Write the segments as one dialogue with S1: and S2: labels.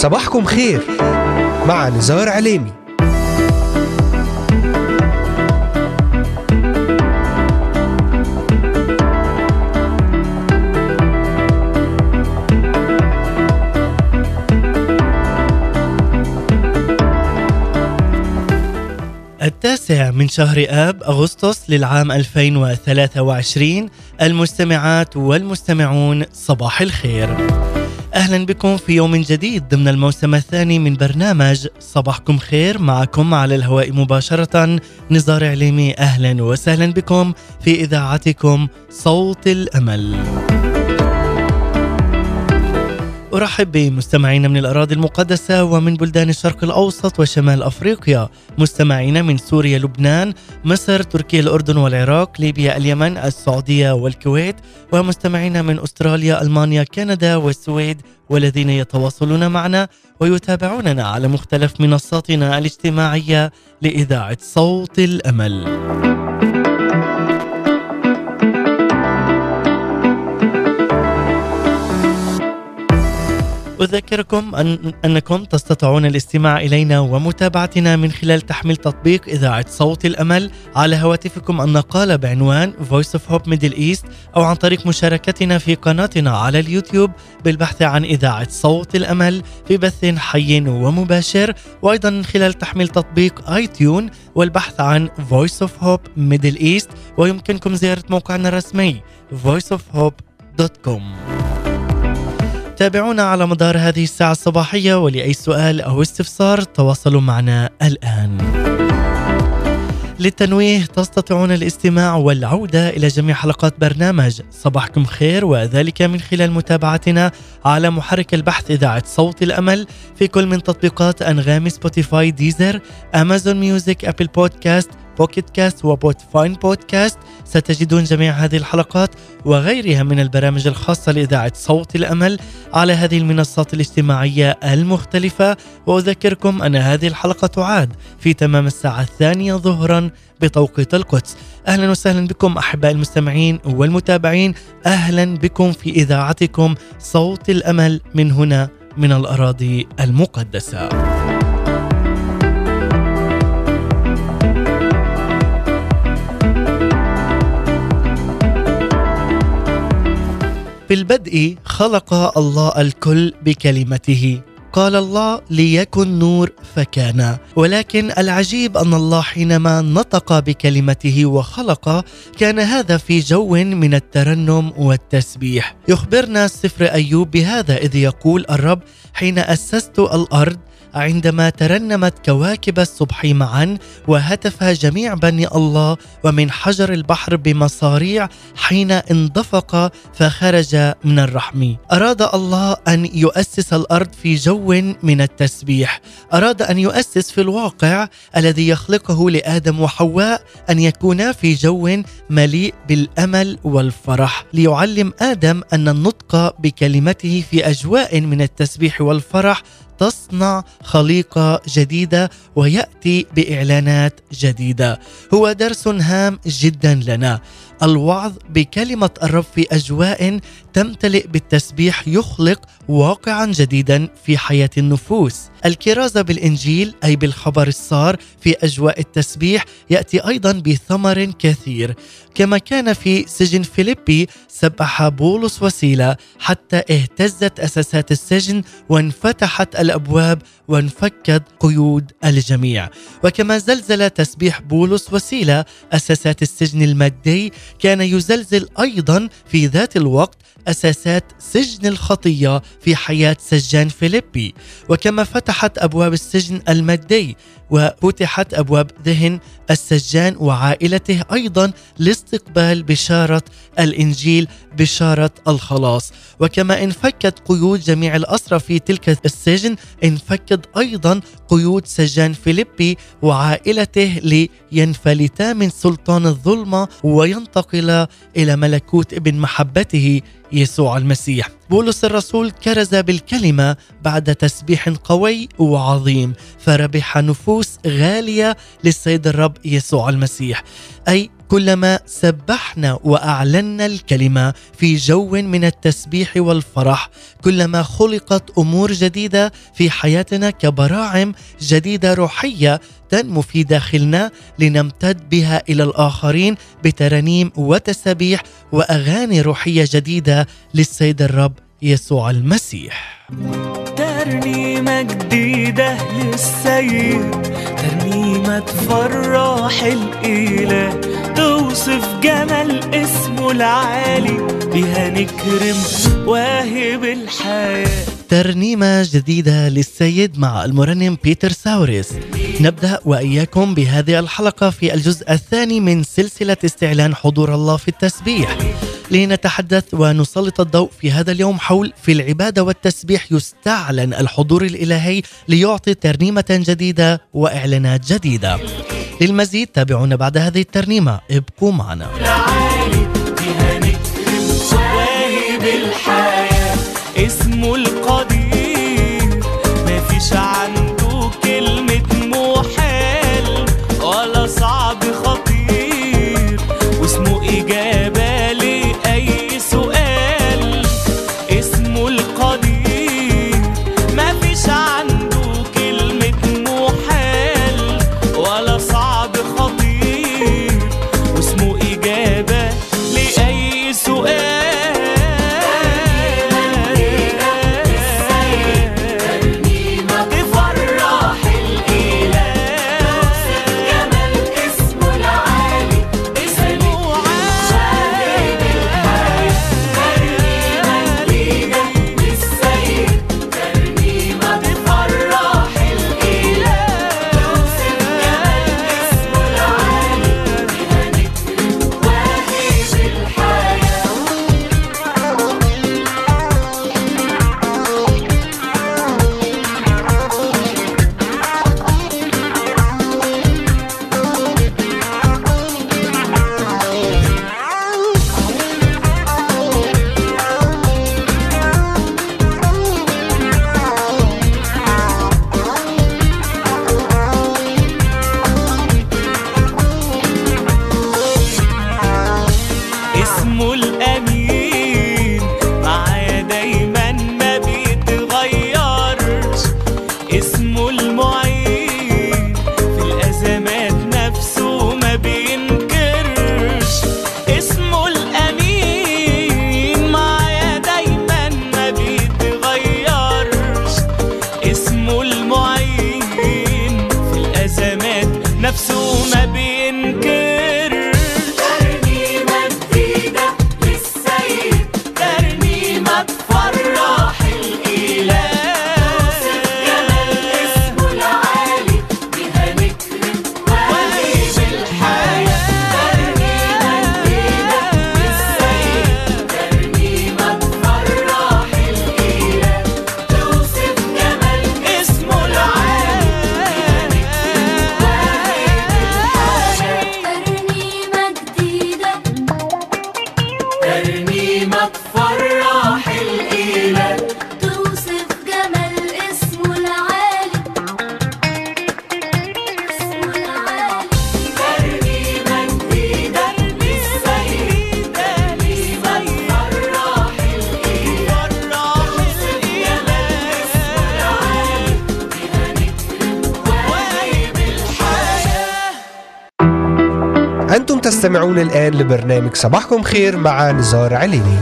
S1: صباحكم خير مع نزار عليمي.
S2: التاسع من شهر آب أغسطس للعام 2023 المستمعات والمستمعون صباح الخير. أهلا بكم في يوم جديد ضمن الموسم الثاني من برنامج صباحكم خير. معكم على الهواء مباشرة نزار عليمي. أهلا وسهلا بكم في إذاعتكم صوت الأمل. أرحب بمستمعينا من الأراضي المقدسة ومن بلدان الشرق الأوسط وشمال أفريقيا مستمعينا من سوريا لبنان مصر تركيا الأردن والعراق ليبيا اليمن السعودية والكويت ومستمعينا من أستراليا ألمانيا كندا والسويد والذين يتواصلون معنا ويتابعوننا على مختلف منصاتنا الاجتماعية لإذاعة صوت الأمل. أذكركم أن أنكم تستطيعون الاستماع إلينا ومتابعتنا من خلال تحميل تطبيق إذاعة صوت الأمل على هواتفكم النقالة بعنوان Voice of Hope Middle East أو عن طريق مشاركتنا في قناتنا على اليوتيوب بالبحث عن إذاعة صوت الأمل في بث حي ومباشر وأيضا من خلال تحميل تطبيق آي تيون والبحث عن Voice of Hope Middle East ويمكنكم زيارة موقعنا الرسمي voiceofhope.com تابعونا على مدار هذه الساعة الصباحية ولأي سؤال أو استفسار تواصلوا معنا الآن. للتنويه تستطيعون الاستماع والعودة إلى جميع حلقات برنامج صباحكم خير وذلك من خلال متابعتنا على محرك البحث إذاعة صوت الأمل في كل من تطبيقات أنغامي Spotify Deezer Amazon Music Apple Podcast Pocket Cast و Podbean Podcast ستجدون جميع هذه الحلقات وغيرها من البرامج الخاصة لإذاعة صوت الأمل على هذه المنصات الاجتماعية المختلفة. وأذكركم أن هذه الحلقة تعاد في تمام الساعة الثانية ظهرا بتوقيت القدس. أهلا وسهلا بكم أحباء المستمعين والمتابعين. أهلا بكم في إذاعتكم صوت الأمل من هنا من الأراضي المقدسة. في البدء خلق الله الكل بكلمته. قال الله ليكن نور فكان. ولكن العجيب أن الله حينما نطق بكلمته وخلق كان هذا في جو من الترنم والتسبيح. يخبرنا سفر أيوب بهذا إذ يقول الرب حين أسست الأرض عندما ترنمت كواكب الصبح معا وهتف جميع بني الله ومن حجر البحر بمصاريع حين اندفق فخرج من الرحم. أراد الله أن يؤسس الأرض في جو من التسبيح. أراد أن يؤسس في الواقع الذي يخلقه لآدم وحواء أن يكونا في جو مليء بالأمل والفرح. ليعلم آدم أن النطق بكلمته في أجواء من التسبيح والفرح تصنع خليقة جديدة ويأتي بإعلانات جديدة. هو درس هام جدا لنا. الوعظ بكلمة الرب في أجواء تمتلئ بالتسبيح يخلق واقعا جديدا في حياة النفوس. الكرازة بالإنجيل أي بالخبر السار في أجواء التسبيح يأتي أيضا بثمر كثير. كما كان في سجن فيليبي سبح بولس وسيله حتى اهتزت أساسات السجن وانفتحت الأبواب وانفكت قيود الجميع. وكما زلزل تسبيح بولس وسيله أساسات السجن المادي كان يزلزل أيضا في ذات الوقت أساسات سجن الخطية في حياة سجان فيليبي. وكما فتحت أبواب السجن المادي وفتحت أبواب ذهن السجان وعائلته أيضا لاستقبال بشارة الإنجيل بشارة الخلاص. وكما انفكت قيود جميع الأسرى في تلك السجن انفكت أيضا قيود سجان فيليبي وعائلته لينفلتا من سلطان الظلمة وينتقل إلى ملكوت ابن محبته يسوع المسيح. بولس الرسول كرز بالكلمة بعد تسبيح قوي وعظيم فربح نفوس غالية للسيد الرب يسوع المسيح. أي كلما سبحنا وأعلنا الكلمة في جو من التسبيح والفرح كلما خلقت أمور جديدة في حياتنا كبراعم جديدة روحية تنمو في داخلنا لنمتد بها إلى الآخرين بترانيم وتسابيح وأغاني روحية جديدة للسيد الرب يسوع المسيح.
S3: ترنيمة جديدة للسيد ترنيمة تفرح الإله. توصف جمال اسمه العالي بها نكرم واهب الحياة.
S2: ترنيمة جديدة للسيد مع المرنم بيتر ساوريس. نبدأ وإياكم بهذه الحلقة في الجزء الثاني من سلسلة استعلان حضور الله في التسبيح. لنتحدث ونسلط الضوء في هذا اليوم حول في العبادة والتسبيح يستعلن الحضور الإلهي ليعطي ترنيمة جديدة وإعلانات جديدة. للمزيد تابعونا بعد هذه الترنيمة. ابقوا معنا.
S3: اسمه
S1: أنتم تستمعون الآن لبرنامج صباحكم خير مع نزار عليني.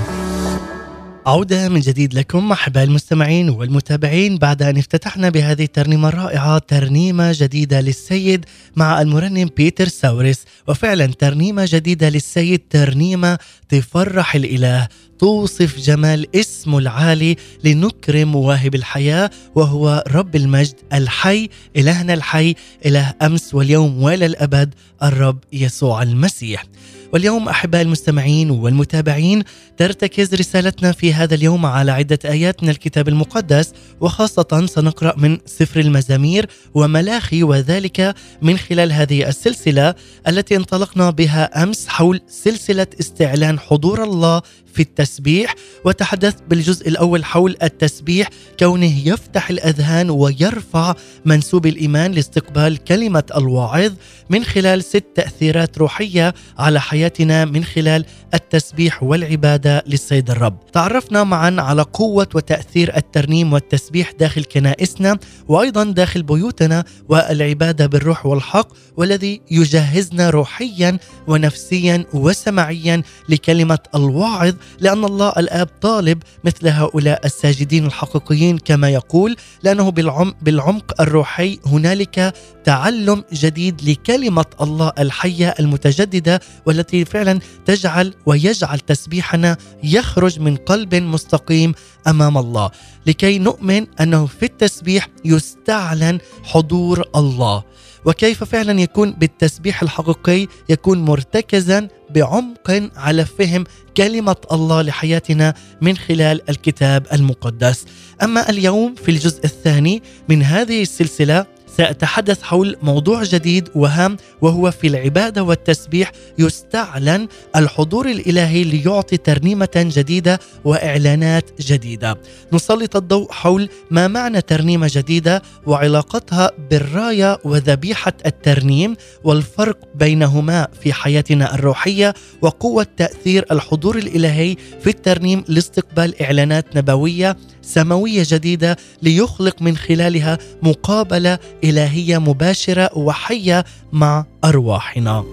S2: عودة من جديد لكم أحباء المستمعين والمتابعين بعد أن افتتحنا بهذه الترنيمة الرائعة ترنيمة جديدة للسيد مع المرنم بيتر ساوريس. وفعلا ترنيمة جديدة للسيد ترنيمة تفرح الإله. توصف جمال اسمه العالي لنكرم مواهب الحياة وهو رب المجد الحي إلهنا الحي إله أمس واليوم وإلى الأبد الرب يسوع المسيح. واليوم أحباء المستمعين والمتابعين ترتكز رسالتنا في هذا اليوم على عدة آيات من الكتاب المقدس وخاصة سنقرأ من سفر المزامير وملاخي وذلك من خلال هذه السلسلة التي انطلقنا بها أمس حول سلسلة استعلان حضور الله في التسبيح وتحدثت بالجزء الأول حول التسبيح كونه يفتح الأذهان ويرفع منسوب الإيمان لاستقبال كلمة الواعظ من خلال ست تأثيرات روحية على حياتنا من خلال التسبيح والعبادة للسيد الرب. تعرفنا معا على قوة وتأثير الترنيم والتسبيح داخل كنائسنا وأيضا داخل بيوتنا والعبادة بالروح والحق والذي يجهزنا روحيا ونفسيا وسمعيا لكلمة الواعظ لأن الله الآب طالب مثل هؤلاء الساجدين الحقيقيين كما يقول لأنه بالعمق, بالعمق الروحي هنالك تعلم جديد لكلمة الله الحية المتجددة والتي فعلا تجعل ويجعل تسبيحنا يخرج من قلب مستقيم أمام الله. لكي نؤمن أنه في التسبيح يستعلن حضور الله. وكيف فعلا يكون بالتسبيح الحقيقي يكون مرتكزا بعمق على فهم كلمة الله لحياتنا من خلال الكتاب المقدس. أما اليوم في الجزء الثاني من هذه السلسلة سأتحدث حول موضوع جديد وهام وهو في العبادة والتسبيح يستعلن الحضور الإلهي ليعطي ترنيمة جديدة وإعلانات جديدة. نسلط الضوء حول ما معنى ترنيمة جديدة وعلاقتها بالراية وذبيحة الترنيم والفرق بينهما في حياتنا الروحية وقوة تأثير الحضور الإلهي في الترنيم لاستقبال إعلانات نبوية سماوية جديدة ليخلق من خلالها مقابلة إلهية مباشرة وحية مع أرواحنا.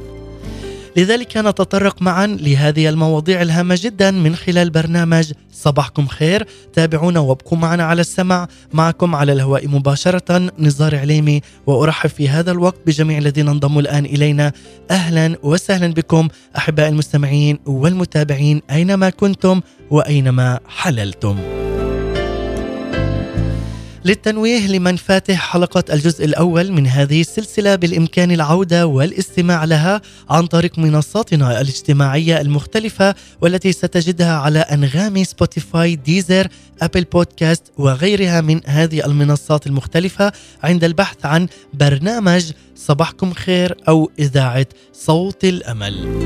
S2: لذلك نتطرق معا لهذه المواضيع الهامة جدا من خلال برنامج صباحكم خير تابعونا وابقوا معنا على السمع معكم على الهواء مباشرة نزار عليمي وأرحب في هذا الوقت بجميع الذين انضموا الآن إلينا أهلا وسهلا بكم أحباء المستمعين والمتابعين أينما كنتم وأينما حللتم. للتنويه لمن فاتته حلقة الجزء الأول من هذه السلسلة بالإمكان العودة والاستماع لها عن طريق منصاتنا الاجتماعية المختلفة والتي ستجدها على أنغامي Spotify Deezer أبل بودكاست وغيرها من هذه المنصات المختلفة عند البحث عن برنامج صباحكم خير أو إذاعة صوت الأمل.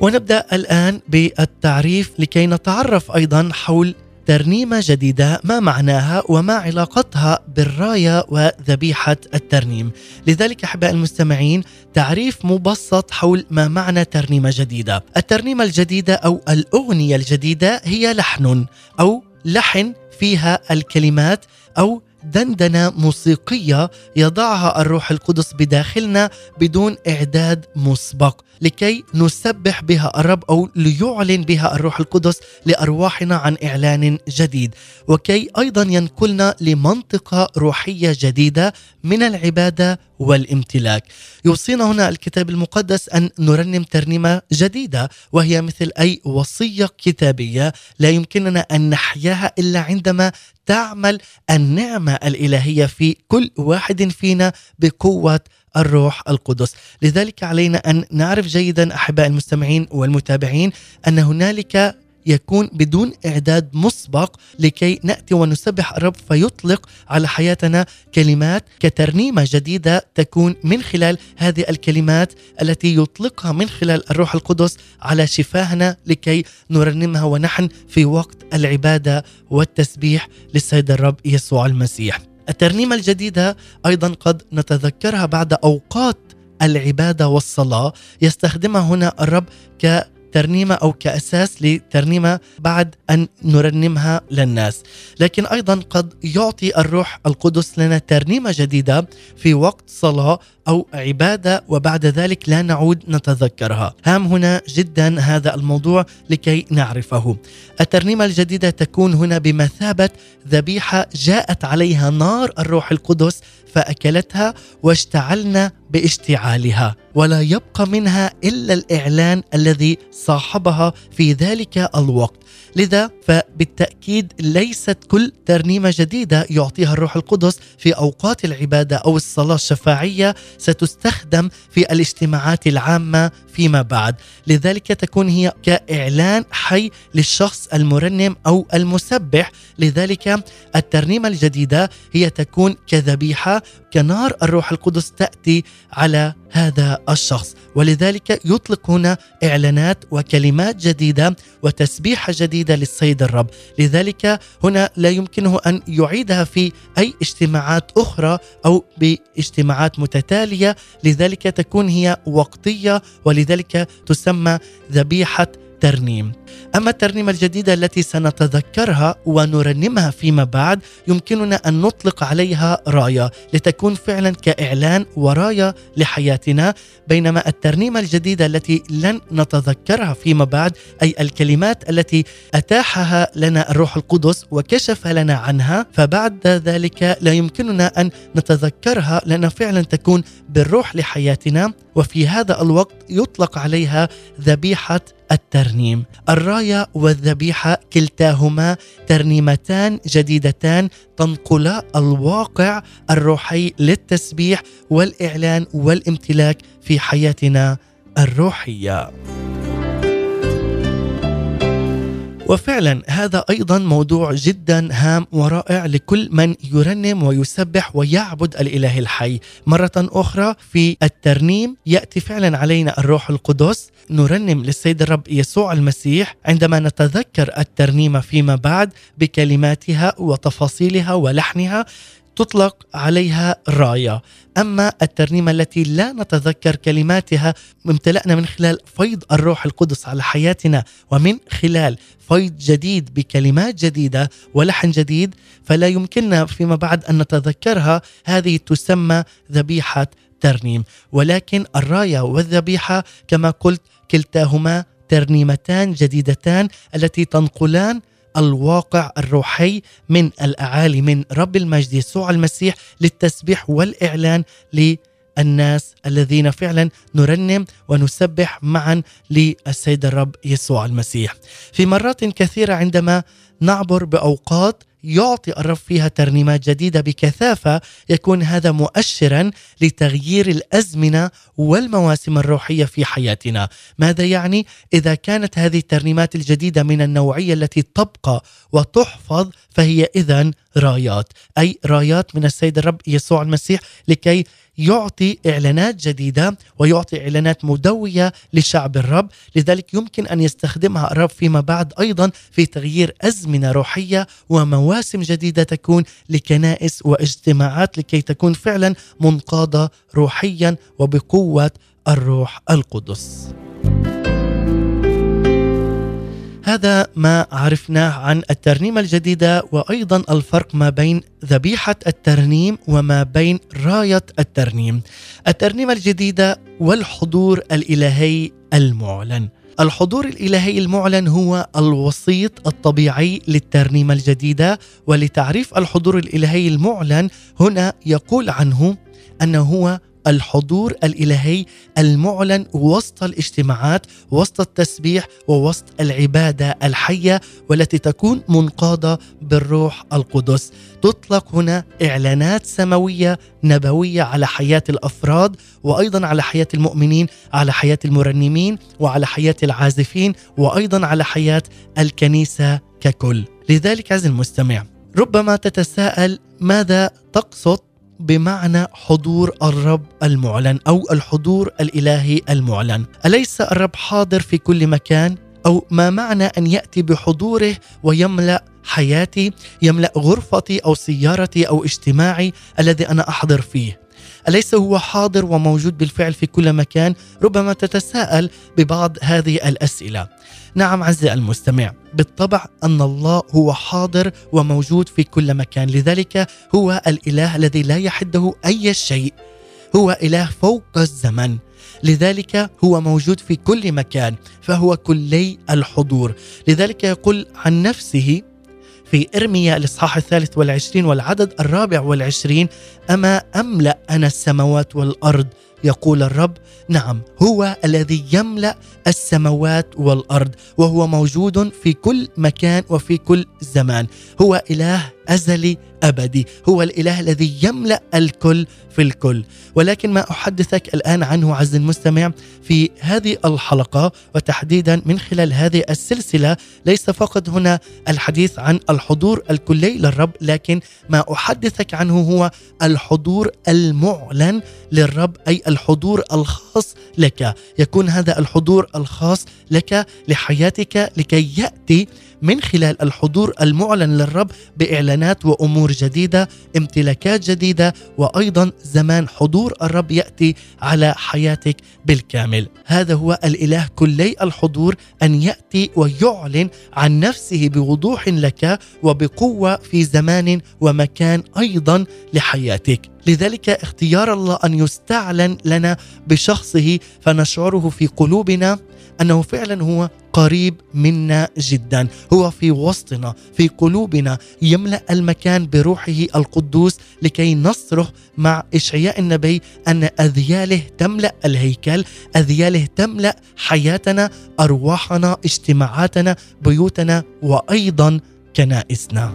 S2: ونبدأ الآن بالتعريف لكي نتعرف أيضا حول ترنيمة جديدة ما معناها وما علاقتها بالراية وذبيحة الترنيم. لذلك أحباء المستمعين تعريف مبسط حول ما معنى ترنيمة جديدة. الترنيمة الجديدة أو الأغنية الجديدة هي لحن أو لحن فيها الكلمات أو دندنة موسيقية يضعها الروح القدس بداخلنا بدون إعداد مسبق لكي نسبح بها الرب أو ليعلن بها الروح القدس لأرواحنا عن إعلان جديد. وكي أيضا ينقلنا لمنطقة روحية جديدة من العبادة والامتلاك. يوصينا هنا الكتاب المقدس أن نرنم ترنيمة جديدة وهي مثل أي وصية كتابية لا يمكننا أن نحياها إلا عندما تعمل النعمة الإلهية في كل واحد فينا بقوة الروح القدس لذلك علينا أن نعرف جيدا أحباء المستمعين والمتابعين أن هنالك يكون بدون إعداد مسبق لكي نأتي ونسبح الرب فيطلق على حياتنا كلمات كترنيمة جديدة تكون من خلال هذه الكلمات التي يطلقها من خلال الروح القدس على شفاهنا لكي نرنمها ونحن في وقت العبادة والتسبيح للسيد الرب يسوع المسيح. الترنيمة الجديدة أيضا قد نتذكرها بعد أوقات العبادة والصلاة يستخدمها هنا الرب ك ترنيمة أو كأساس لترنيمة بعد أن نرنمها للناس. لكن أيضا قد يعطي الروح القدس لنا ترنيمة جديدة في وقت صلاة أو عبادة وبعد ذلك لا نعود نتذكرها. هام هنا جدا هذا الموضوع لكي نعرفه. الترنيمة الجديدة تكون هنا بمثابة ذبيحة جاءت عليها نار الروح القدس فأكلتها واشتعلنا باشتعالها ولا يبقى منها إلا الإعلان الذي صاحبها في ذلك الوقت. لذا فبالتأكيد ليست كل ترنيمة جديدة يعطيها الروح القدس في أوقات العبادة أو الصلاة الشفاعية ستستخدم في الاجتماعات العامة فيما بعد. لذلك تكون هي كإعلان حي للشخص المرنم أو المسبح. لذلك الترنيمة الجديدة هي تكون كذبيحة كنار الروح القدس تأتي على هذا الشخص. ولذلك يطلق هنا إعلانات وكلمات جديدة وتسبيحة جديدة للسيد الرب. لذلك هنا لا يمكنه أن يعيدها في أي اجتماعات أخرى أو باجتماعات متتالية. لذلك تكون هي وقتية ولذلك تسمى ذبيحة ترنيم أما الترنيمة الجديدة التي سنتذكرها ونرنمها فيما بعد يمكننا أن نطلق عليها راية لتكون فعلا كإعلان وراية لحياتنا بينما الترنيمة الجديدة التي لن نتذكرها فيما بعد أي الكلمات التي أتاحها لنا الروح القدس وكشف لنا عنها فبعد ذلك لا يمكننا أن نتذكرها لأنها فعلا تكون بالروح لحياتنا وفي هذا الوقت يطلق عليها ذبيحة الترنيم. الراية والذبيحة كلتاهما ترنيمتان جديدتان تنقلا الواقع الروحي للتسبيح والإعلان والامتلاك في حياتنا الروحية. وفعلا هذا أيضا موضوع جدا هام ورائع لكل من يرنم ويسبح ويعبد الإله الحي. مرة أخرى في الترنيم يأتي فعلا علينا الروح القدس نرنم للسيد الرب يسوع المسيح عندما نتذكر الترنيمه فيما بعد بكلماتها وتفاصيلها ولحنها تطلق عليها رايه أما الترنيمة التي لا نتذكر كلماتها امتلأنا من خلال فيض الروح القدس على حياتنا ومن خلال فيض جديد بكلمات جديدة ولحن جديد فلا يمكننا فيما بعد أن نتذكرها. هذه تسمى ذبيحة ترنيم. ولكن الراية والذبيحة كما قلت كلتاهما ترنيمتان جديدتان التي تنقلان الواقع الروحي من الأعالي من رب المجد يسوع المسيح للتسبيح والإعلان للناس الذين فعلا نرنم ونسبح معا للسيد الرب يسوع المسيح. في مرات كثيرة عندما نعبر بأوقات يعطي الرب فيها ترنيمات جديدة بكثافة يكون هذا مؤشرا لتغيير الأزمنة والمواسم الروحية في حياتنا، ماذا يعني؟ إذا كانت هذه الترنيمات الجديدة من النوعية التي تبقى وتحفظ فهي اذا رايات، أي رايات من السيد الرب يسوع المسيح لكي يعطي إعلانات جديدة ويعطي إعلانات مدوية لشعب الرب، لذلك يمكن أن يستخدمها الرب فيما بعد أيضا في تغيير أزمنة روحية ومواسم جديدة تكون لكنائس واجتماعات لكي تكون فعلا منقادة روحيا وبقوة الروح القدس. هذا ما عرفناه عن الترنيمة الجديدة وأيضا الفرق ما بين ذبيحة الترنيم وما بين راية الترنيم. الترنيمة الجديدة والحضور الإلهي المعلن. الحضور الإلهي المعلن هو الوسيط الطبيعي للترنيمة الجديدة ولتعريف الحضور الإلهي المعلن هنا يقول عنه أنه هو الحضور الإلهي المعلن وسط الاجتماعات وسط التسبيح ووسط العبادة الحية والتي تكون منقادة بالروح القدس. تطلق هنا إعلانات سماوية نبوية على حياة الأفراد وأيضا على حياة المؤمنين على حياة المرنمين وعلى حياة العازفين وأيضا على حياة الكنيسة ككل. لذلك عز المستمع ربما تتساءل ماذا تقصد؟ بمعنى حضور الرب المعلن أو الحضور الإلهي المعلن، أليس الرب حاضر في كل مكان؟ أو ما معنى أن يأتي بحضوره ويملأ حياتي، يملأ غرفتي أو سيارتي أو اجتماعي الذي أنا أحضر فيه؟ أليس هو حاضر وموجود بالفعل في كل مكان؟ ربما تتساءل ببعض هذه الأسئلة. نعم عزيزي المستمع بالطبع أن الله هو حاضر وموجود في كل مكان لذلك هو الإله الذي لا يحده أي شيء هو إله فوق الزمن لذلك هو موجود في كل مكان فهو كلي الحضور لذلك يقول عن نفسه في إرميا الإصحاح الثالث والعشرين والعدد الرابع والعشرين أما أملأ أنا السماوات والأرض؟ يقول الرب نعم هو الذي يملأ السماوات والأرض وهو موجود في كل مكان وفي كل زمان. هو إله أزلي ابدي هو الإله الذي يملأ الكل في الكل. ولكن ما أحدثك الآن عنه عز المستمع في هذه الحلقة وتحديدا من خلال هذه السلسلة ليس فقط هنا الحديث عن الحضور الكلي للرب لكن ما أحدثك عنه هو الحضور المعلن للرب أي الحضور الخاص لك. يكون هذا الحضور الخاص لك لحياتك لكي يأتي من خلال الحضور المعلن للرب بإعلانات وأمور جديدة امتلاكات جديدة وأيضا زمان حضور الرب يأتي على حياتك بالكامل. هذا هو الإله كلي الحضور أن يأتي ويعلن عن نفسه بوضوح لك وبقوة في زمان ومكان أيضا لحياتك. لذلك اختيار الله أن يستعلن لنا بشخصه فنشعره في قلوبنا أنه فعلا هو قريب منا جدا. هو في وسطنا في قلوبنا يملأ المكان بروحه القدوس لكي نصرخ مع إشعياء النبي أن أذياله تملأ الهيكل أذياله تملأ حياتنا أرواحنا اجتماعاتنا بيوتنا وأيضا كنائسنا.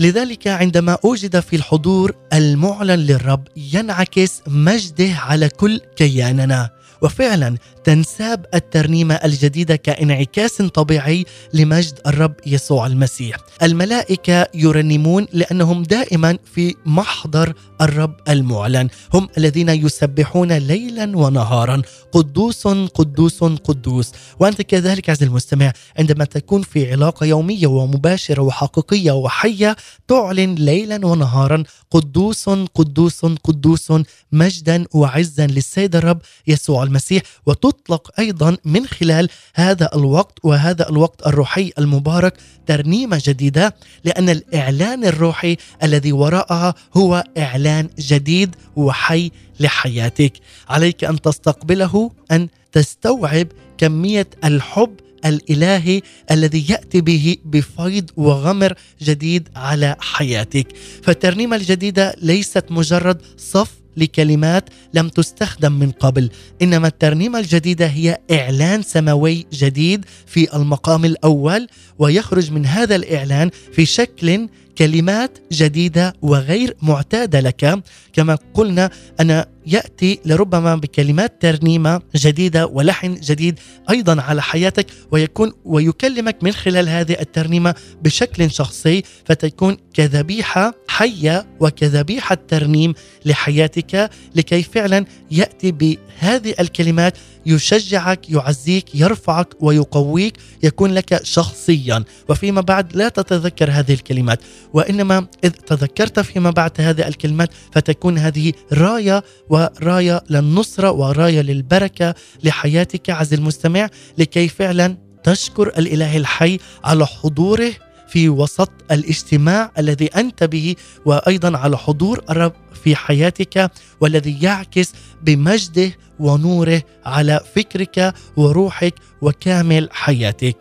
S2: لذلك عندما أوجد في الحضور المعلن للرب ينعكس مجده على كل كياننا. وفعلا تنساب الترنيمة الجديدة كانعكاس طبيعي لمجد الرب يسوع المسيح. الملائكة يرنمون لأنهم دائما في محضر الرب المعلن، هم الذين يسبحون ليلا ونهارا، قدوس قدوس قدوس، وأنت كذلك عزيزي المستمع عندما تكون في علاقة يومية ومباشرة وحقيقية وحية تعلن ليلا ونهارا. قدوس قدوس قدوس. مجدا وعزا للسيد الرب يسوع المسيح. وتطلق أيضا من خلال هذا الوقت وهذا الوقت الروحي المبارك ترنيمة جديدة لأن الإعلان الروحي الذي وراءها هو إعلان جديد وحي لحياتك. عليك أن تستقبله أن تستوعب كمية الحب الإلهي الذي يأتي به بفيض وغمر جديد على حياتك. فالترنيمة الجديدة ليست مجرد صف لكلمات لم تستخدم من قبل. إنما الترنيمة الجديدة هي إعلان سماوي جديد في المقام الأول ويخرج من هذا الإعلان في شكل كلمات جديدة وغير معتادة لك. كما قلنا ان يأتي لربما بكلمات ترنيمة جديدة ولحن جديد أيضا على حياتك ويكون ويكلمك من خلال هذه الترنيمة بشكل شخصي فتكون كذبيحة حية وكذبيحة ترنيم لحياتك لكي فعلا يأتي بهذه الكلمات يشجعك يعزيك يرفعك ويقويك يكون لك شخصيا. وفيما بعد لا تتذكر هذه الكلمات وإنما إذ تذكرت فيما بعد هذه الكلمات فتكون هذه راية ورايه للنصرة ورايه للبركة لحياتك عز المستمع لكي فعلا تشكر الإله الحي على حضوره في وسط الاجتماع الذي أنت به وأيضا على حضور الرب في حياتك والذي يعكس بمجده ونوره على فكرك وروحك وكامل حياتك.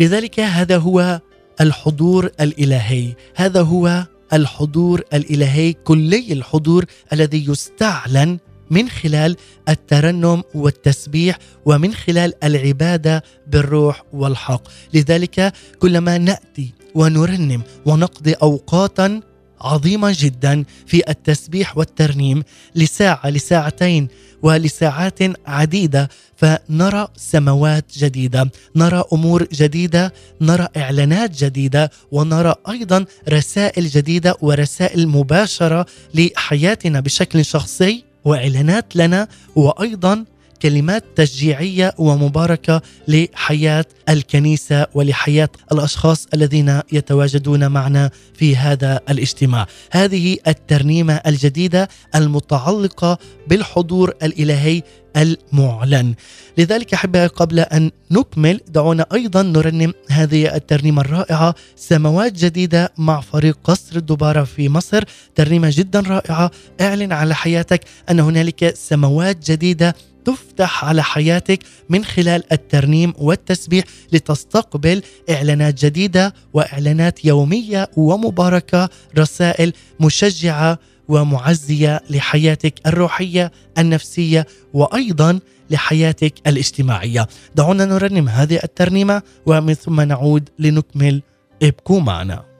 S2: لذلك هذا هو الحضور الإلهي، هذا هو الحضور الإلهي كلي الحضور الذي يستعلن من خلال الترنم والتسبيح ومن خلال العبادة بالروح والحق، لذلك كلما نأتي ونرنم ونقضي أوقاتا عظيمة جدا في التسبيح والترنيم لساعة لساعتين ولساعات عديدة فنرى سماوات جديدة، نرى أمور جديدة، نرى إعلانات جديدة ونرى أيضا رسائل جديدة ورسائل مباشرة لحياتنا بشكل شخصي وإعلانات لنا وأيضا كلمات تشجيعية ومباركة لحياة الكنيسة ولحياة الأشخاص الذين يتواجدون معنا في هذا الاجتماع. هذه الترنيمة الجديدة المتعلقة بالحضور الإلهي المعلن. لذلك احبائي قبل أن نكمل دعونا أيضا نرنم هذه الترنيمة الرائعة سماوات جديدة مع فريق قصر الدبارة في مصر، ترنيمة جدا رائعة اعلن على حياتك أن هنالك سماوات جديدة تفتح على حياتك من خلال الترنيم والتسبيح لتستقبل إعلانات جديدة وإعلانات يومية ومباركة رسائل مشجعة ومعزية لحياتك الروحية النفسية وأيضا
S4: لحياتك الاجتماعية. دعونا نرنم هذه الترنيمة ومن ثم نعود لنكمل. ابقوا معنا.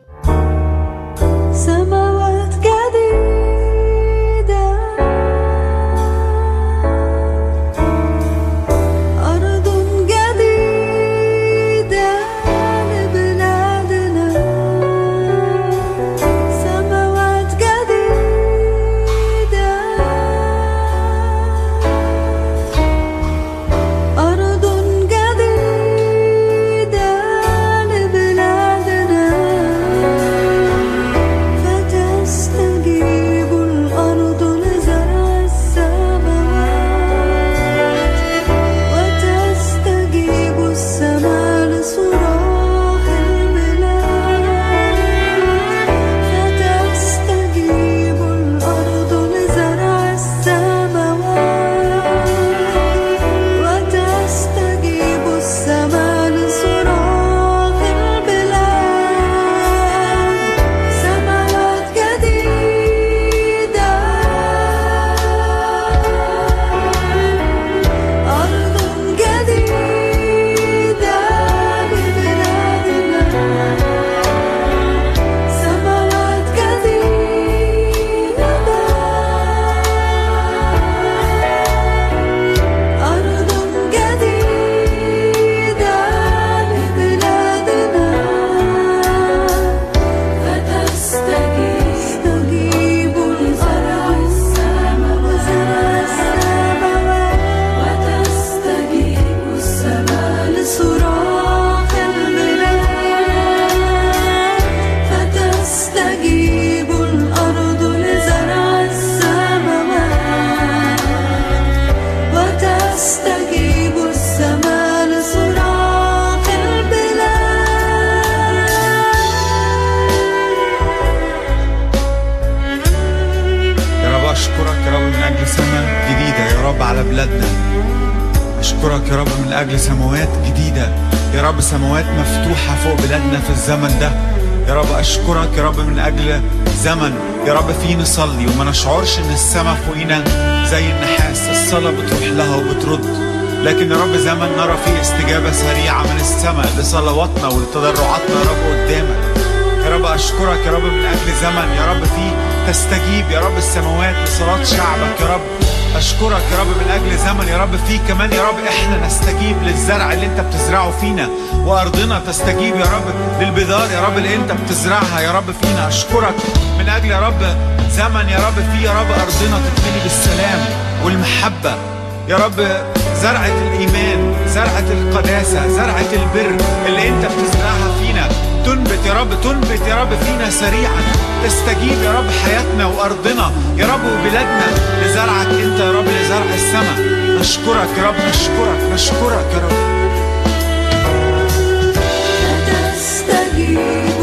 S5: أجل زمن يا رب فيه نصلي وما نشعرش إن السماء فوقينا زي النحاس. الصلاة بتروح لها وبترد. لكن يا رب زمن نرى فيه استجابة سريعة من السماء لصلواتنا ولتضرعاتنا يا رب قدامك. يا رب أشكرك يا رب من أجل زمن. يا رب فيه تستجيب. يا رب السماوات لصلاة شعبك يا رب. أشكرك يا رب من أجل زمن يا رب فيه كمان يا رب. إحنا نستجيب للزرع اللي أنت بتزرعه فينا وأرضنا تستجيب يا رب للبذار يا رب اللي أنت بتزرعها يا رب فينا. أشكرك من أجل يا رب زمن يا رب فيه يا رب أرضنا تتملي بالسلام والمحبة يا رب. زرعة الإيمان زرعة القداسة زرعة البر اللي أنت بتزرعها فينا تنبت يا رب تنبت يا رب فينا سريعا. تستجيب يا رب حياتنا وأرضنا. يا رب وبلادنا لزرعك أنت يا رب لزرع السماء. نشكرك يا رب نشكرك نشكرك يا رب.
S6: فتستجيب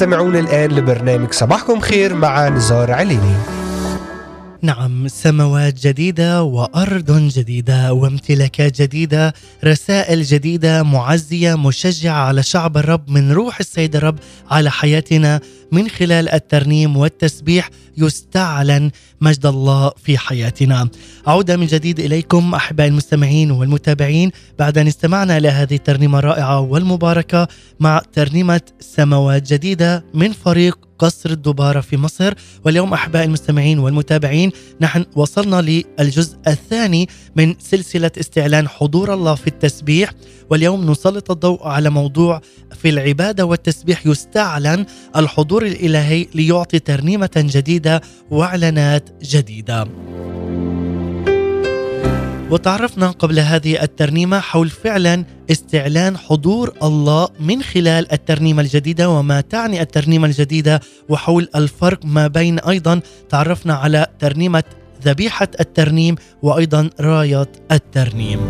S1: تستمعون الآن لبرنامج صباحكم خير مع نزار عليني.
S2: نعم سماوات جديدة وأرض جديدة وامتلاكات جديدة رسائل جديدة معزية مشجعة على شعب الرب من روح السيد الرب على حياتنا. من خلال الترنيم والتسبيح يستعلن مجد الله في حياتنا. عودة من جديد إليكم أحبائي المستمعين والمتابعين بعد أن استمعنا إلى هذه الترنيمة الرائعة والمباركة مع ترنيمة سماوات جديدة من فريق قصر الدبارة في مصر. واليوم أحبائي المستمعين والمتابعين نحن وصلنا للجزء الثاني من سلسلة استعلان حضور الله في التسبيح. واليوم نسلط الضوء على موضوع في العبادة والتسبيح يستعلن الحضور الإلهي ليعطي ترنيمة جديدة وإعلانات جديدة. وتعرفنا قبل هذه الترنيمة حول فعلا استعلان حضور الله من خلال الترنيمة الجديدة وما تعني الترنيمة الجديدة وحول الفرق ما بين أيضا تعرفنا على ترنيمة ذبيحة الترنيم وأيضا راية الترنيم.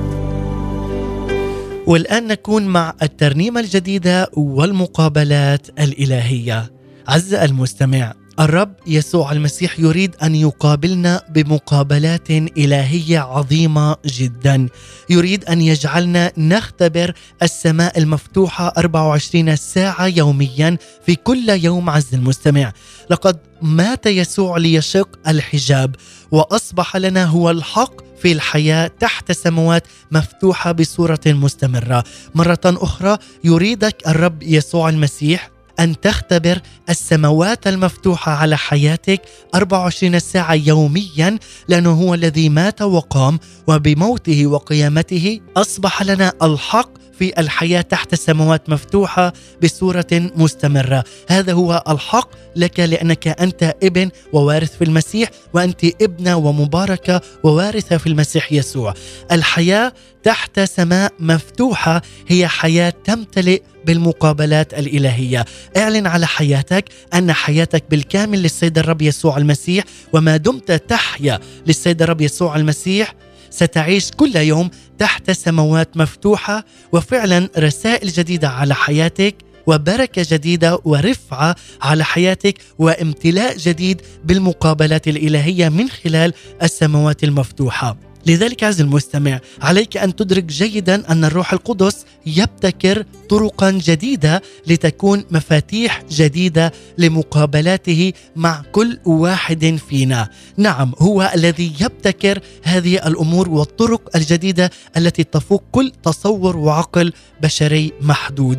S2: والآن نكون مع الترنيمة الجديدة والمقابلات الإلهية. عز المستمع الرب يسوع المسيح يريد أن يقابلنا بمقابلات إلهية عظيمة جدا. يريد أن يجعلنا نختبر السماء المفتوحة 24 ساعة يوميا في كل يوم عز المستمع. لقد مات يسوع ليشق الحجاب وأصبح لنا هو الحق في الحياة تحت سماوات مفتوحة بصورة مستمرة. مرة أخرى يريدك الرب يسوع المسيح أن تختبر السماوات المفتوحة على حياتك 24 ساعة يوميا لأنه هو الذي مات وقام وبموته وقيامته أصبح لنا الحق في الحياة تحت سماوات مفتوحة بصورة مستمرة. هذا هو الحق لك لأنك أنت ابن ووارث في المسيح وأنت ابنة ومباركة ووارثة في المسيح يسوع. الحياة تحت سماء مفتوحة هي حياة تمتلئ بالمقابلات الإلهية. اعلن على حياتك أن حياتك بالكامل للسيد الرب يسوع المسيح وما دمت تحيا للسيد الرب يسوع المسيح ستعيش كل يوم تحت سماوات مفتوحة وفعلا رسائل جديدة على حياتك وبركة جديدة ورفعة على حياتك وامتلاء جديد بالمقابلات الإلهية من خلال السماوات المفتوحة. لذلك عز المستمع عليك أن تدرك جيدا أن الروح القدس يبتكر طرقا جديدة لتكون مفاتيح جديدة لمقابلاته مع كل واحد فينا. نعم هو الذي يبتكر هذه الأمور والطرق الجديدة التي تفوق كل تصور وعقل بشري محدود.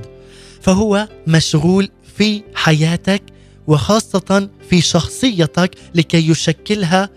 S2: فهو مشغول في حياتك وخاصة في شخصيتك لكي يشكلها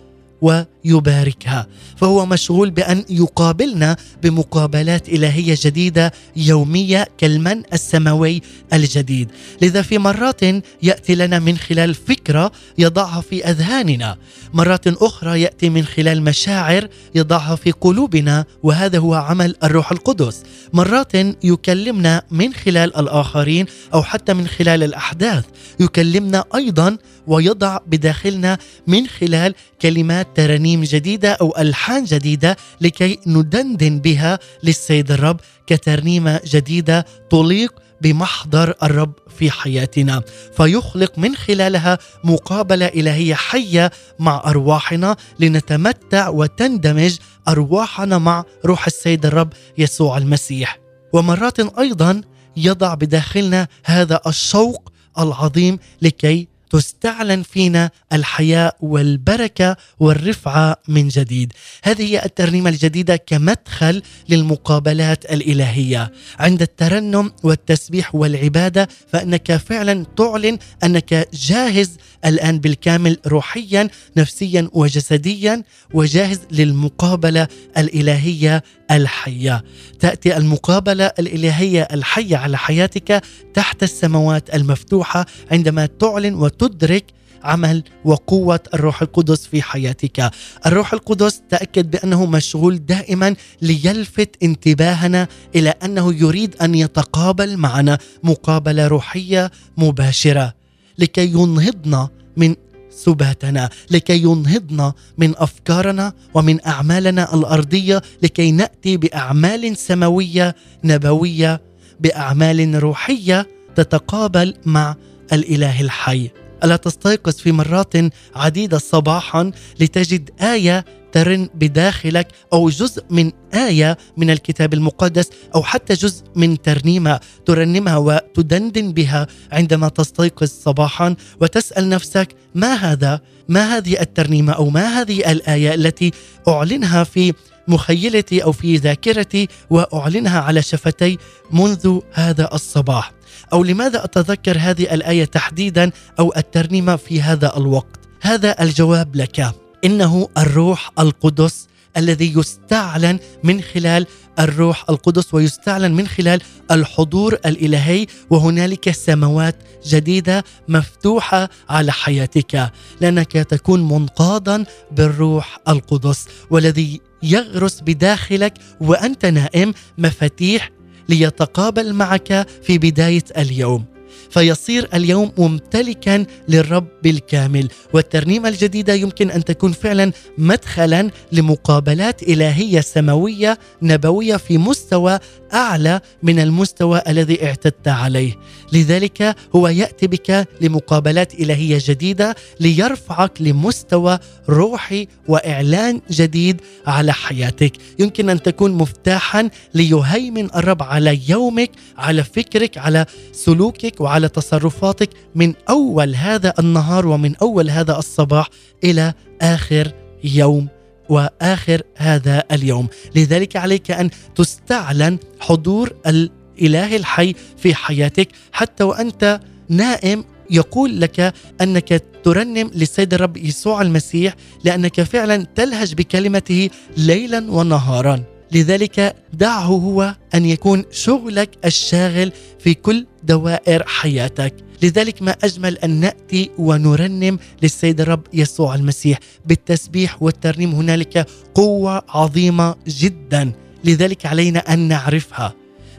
S2: ويباركها فهو مشغول بأن يقابلنا بمقابلات إلهية جديدة يومية كالمن السماوي الجديد. لذا في مرات يأتي لنا من خلال فكرة يضعها في أذهاننا. مرات أخرى يأتي من خلال مشاعر يضعها في قلوبنا وهذا هو عمل الروح القدس. مرات يكلمنا من خلال الآخرين أو حتى من خلال الأحداث. يكلمنا أيضا ويضع بداخلنا من خلال كلمات ترانيم جديدة أو ألحان جديدة لكي ندندن بها للسيد الرب كترنيمة جديدة تليق بمحضر الرب في حياتنا. فيخلق من خلالها مقابلة إلهية حية مع أرواحنا لنتمتع وتندمج أرواحنا مع روح السيد الرب يسوع المسيح. ومرات أيضا يضع بداخلنا هذا الشوق العظيم لكي تستعلن فينا الحياة والبركة والرفعة من جديد. هذه هي الترنيمة الجديدة كمدخل للمقابلات الإلهية. عند الترنم والتسبيح والعبادة فإنك فعلا تعلن أنك جاهز الآن بالكامل روحيا نفسيا وجسديا وجاهز للمقابلة الإلهية الحيه. تأتي المقابلة الإلهية الحية على حياتك تحت السماوات المفتوحة عندما تعلن وتدرك عمل وقوة الروح القدس في حياتك الروح القدس تأكد بأنه مشغول دائما ليلفت انتباهنا إلى أنه يريد أن يتقابل معنا مقابلة روحية مباشرة لكي ينهضنا من سباتنا لكي ينهضنا من أفكارنا ومن أعمالنا الأرضية لكي نأتي بأعمال سماوية نبوية بأعمال روحية تتقابل مع الإله الحي. ألا تستيقظ في مرات عديدة صباحا لتجد آية ترن بداخلك أو جزء من آية من الكتاب المقدس أو حتى جزء من ترنيمة ترنمها وتدندن بها عندما تستيقظ صباحا وتسأل نفسك ما هذا؟ ما هذه الترنيمة أو ما هذه الآية التي أعلنها في مخيلتي أو في ذاكرتي وأعلنها على شفتي منذ هذا الصباح؟ أو لماذا أتذكر هذه الآية تحديدا أو الترنيمة في هذا الوقت؟ هذا الجواب لك. إنه الروح القدس الذي يستعلن من خلال الروح القدس ويستعلن من خلال الحضور الإلهي وهنالك سماوات جديدة مفتوحة على حياتك لأنك تكون منقادا بالروح القدس والذي يغرس بداخلك وأنت نائم مفاتيح ليتقابل معك في بداية اليوم. فيصير اليوم ممتلكا للرب بالكامل والترنيمة الجديدة يمكن أن تكون فعلا مدخلا لمقابلات إلهية سماوية نبوية في مستوى أعلى من المستوى الذي اعتدت عليه. لذلك هو يأتي بك لمقابلات إلهية جديدة ليرفعك لمستوى روحي وإعلان جديد على حياتك. يمكن أن تكون مفتاحا ليهيمن الرب على يومك على فكرك على سلوكك وعلى تصرفاتك من أول هذا النهار ومن أول هذا الصباح إلى آخر يوم. وآخر هذا اليوم، لذلك عليك أن تستعلن حضور الإله الحي في حياتك حتى وأنت نائم. يقول لك أنك ترنم للسيد الرب يسوع المسيح لأنك فعلا تلهج بكلمته ليلا ونهارا. لذلك دعه هو أن يكون شغلك الشاغل في كل دوائر حياتك. لذلك ما أجمل أن نأتي ونرنم للسيد الرب يسوع المسيح بالتسبيح والترنيم. هنالك قوة عظيمة جدا. لذلك علينا أن نعرفها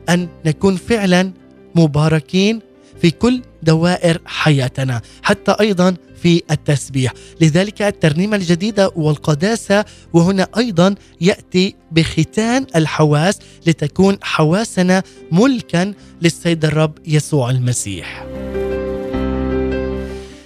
S2: أن نكون فعلا مباركين في كل دوائر حياتنا حتى أيضا في التسبيح. لذلك الترنيمة الجديدة والقداسة وهنا أيضا يأتي بختان الحواس لتكون حواسنا ملكا للسيد الرب يسوع المسيح.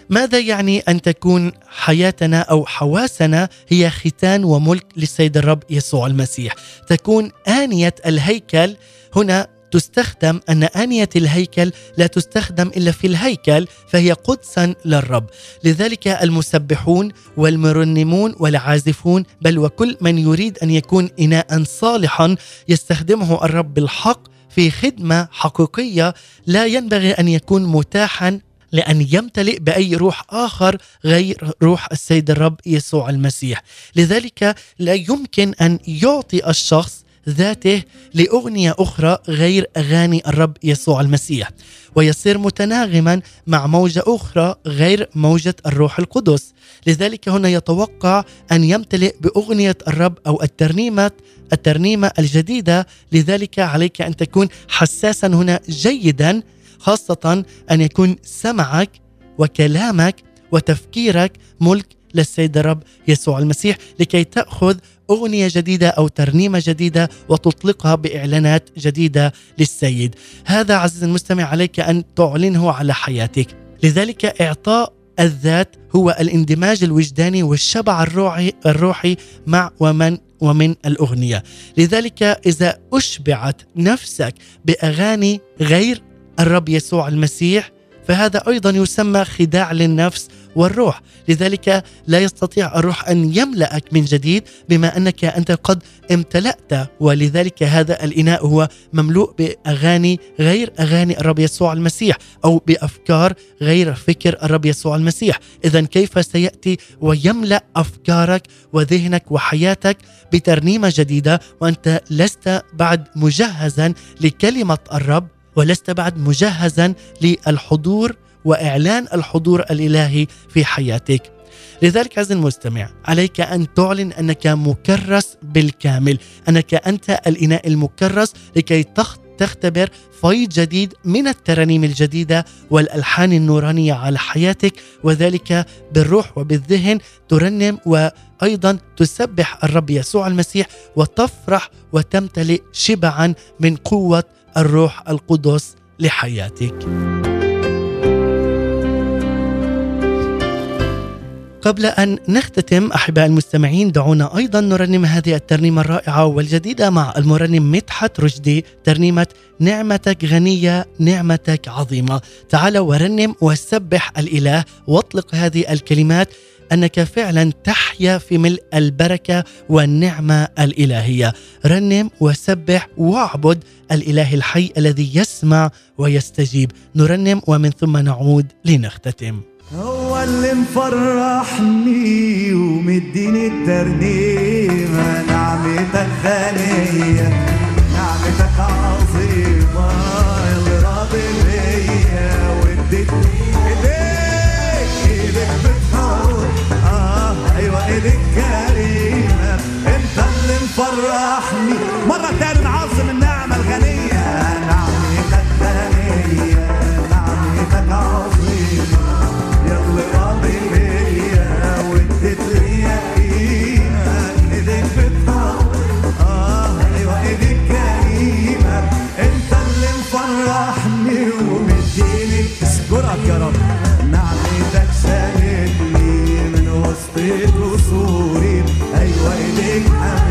S2: ماذا يعني أن تكون حياتنا أو حواسنا هي ختان وملك للسيد الرب يسوع المسيح؟ تكون آنية الهيكل. هنا تستخدم أن آنية الهيكل لا تستخدم إلا في الهيكل فهي قدسا للرب. لذلك المسبحون والمرنمون والعازفون بل وكل من يريد أن يكون اناء صالحا يستخدمه الرب بالحق في خدمة حقيقية لا ينبغي أن يكون متاحا لأن يمتلئ بأي روح آخر غير روح السيد الرب يسوع المسيح. لذلك لا يمكن أن يعطي الشخص ذاته لأغنية أخرى غير أغاني الرب يسوع المسيح. ويصير متناغما مع موجة أخرى غير موجة الروح القدس. لذلك هنا يتوقع أن يمتلئ بأغنية الرب أو الترنيمة الترنيمة الجديدة. لذلك عليك أن تكون حساسا هنا جيدا خاصة أن يكون سمعك وكلامك وتفكيرك ملك للسيد الرب يسوع المسيح لكي تأخذ أغنية جديدة أو ترنيمة جديدة وتطلقها بإعلانات جديدة للسيد. هذا عزيزي المستمع عليك أن تعلنه على حياتك. لذلك إعطاء الذات هو الاندماج الوجداني والشبع الروحي الروحي مع ومن ومن الأغنية، لذلك إذا أشبعت نفسك بأغاني غير الرب يسوع المسيح فهذا أيضا يسمى خداع للنفس والروح. لذلك لا يستطيع الروح أن يملأك من جديد بما أنك أنت قد امتلأت. ولذلك هذا الإناء هو مملوء بأغاني غير أغاني الرب يسوع المسيح أو بأفكار غير فكر الرب يسوع المسيح. اذا كيف سيأتي ويملأ أفكارك وذهنك وحياتك بترنيمة جديدة وأنت لست بعد مجهزا لكلمة الرب؟ ولست بعد مجهزا للحضور وإعلان الحضور الإلهي في حياتك. لذلك عزيزي المستمع عليك أن تعلن أنك مكرس بالكامل، أنك أنت الإناء المكرس لكي تخ- تختبر فيض جديد من الترانيم الجديدة والألحان النورانية على حياتك وذلك بالروح وبالذهن ترنم وأيضا تسبح الرب يسوع المسيح وتفرح وتمتلئ شبعا من قوة الروح القدس لحياتك. قبل أن نختتم أحباء المستمعين دعونا أيضا نرنم هذه الترنيمة الرائعة والجديدة مع المرنم مدحت رشدي ترنيمة نعمتك غنية نعمتك عظيمة تعال ورنم وسبح الإله واطلق هذه الكلمات أنك فعلا تحيا في ملء البركة والنعمة الإلهية. رنم وسبح واعبد الإله الحي الذي يسمع ويستجيب. نرنم ومن ثم نعود لنختتم.
S7: هو اللي مفرحني ومديني الترنيمة. نعمتك غنية نعمتك عظيمة. إيدك كريمة انت اللي مفرحني. مرة تاني نعظم النعمة الغنية. نعمتك غنية نعمتك عظيمة. يلا راضي بيا واديت ليا قيمة ايديك بتحور آه أيوه ايديك كريمة. انت اللي مفرحني ومديني اشكرك يا رب. نعمتك شالتني وسط قصوري أيوه ايديك حمتني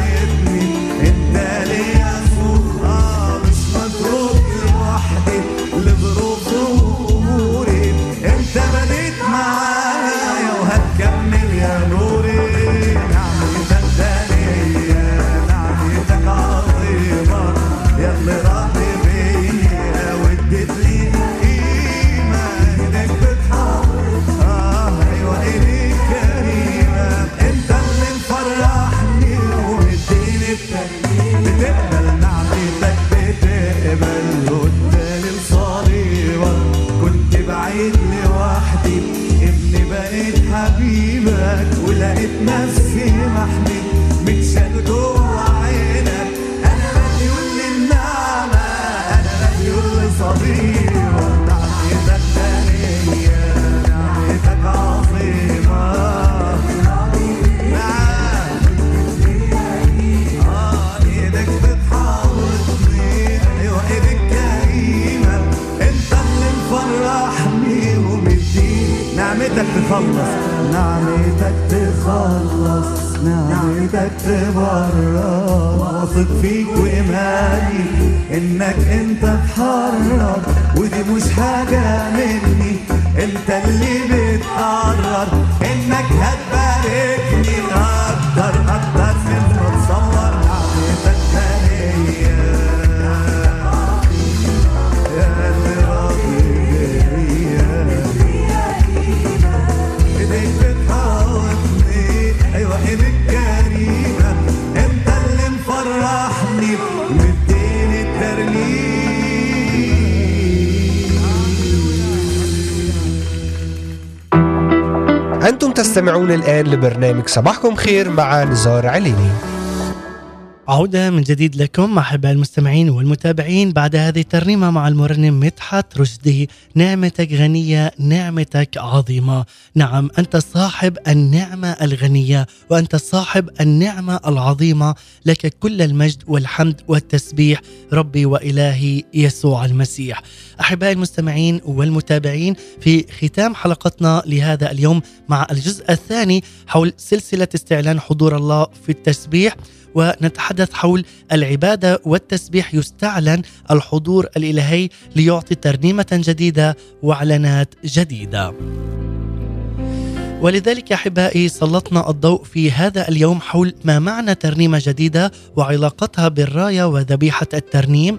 S1: الآن لبرنامج صباحكم خير مع نزار عليني.
S2: عودة من جديد لكم أحباء المستمعين والمتابعين بعد هذه الترنيمة مع المرنم مدحت رشدي نعمتك غنية نعمتك عظيمة. نعم أنت صاحب النعمة الغنية وأنت صاحب النعمة العظيمة. لك كل المجد والحمد والتسبيح ربي وإلهي يسوع المسيح. أحباء المستمعين والمتابعين في ختام حلقتنا لهذا اليوم مع الجزء الثاني حول سلسلة استعلان حضور الله في التسبيح. ونتحدث حول العبادة والتسبيح. يستعلن الحضور الإلهي ليعطي ترنيمة جديدة وإعلانات جديدة. ولذلك أحبائي سلطنا الضوء في هذا اليوم حول ما معنى ترنيمة جديدة وعلاقتها بالراية وذبيحة الترنيم.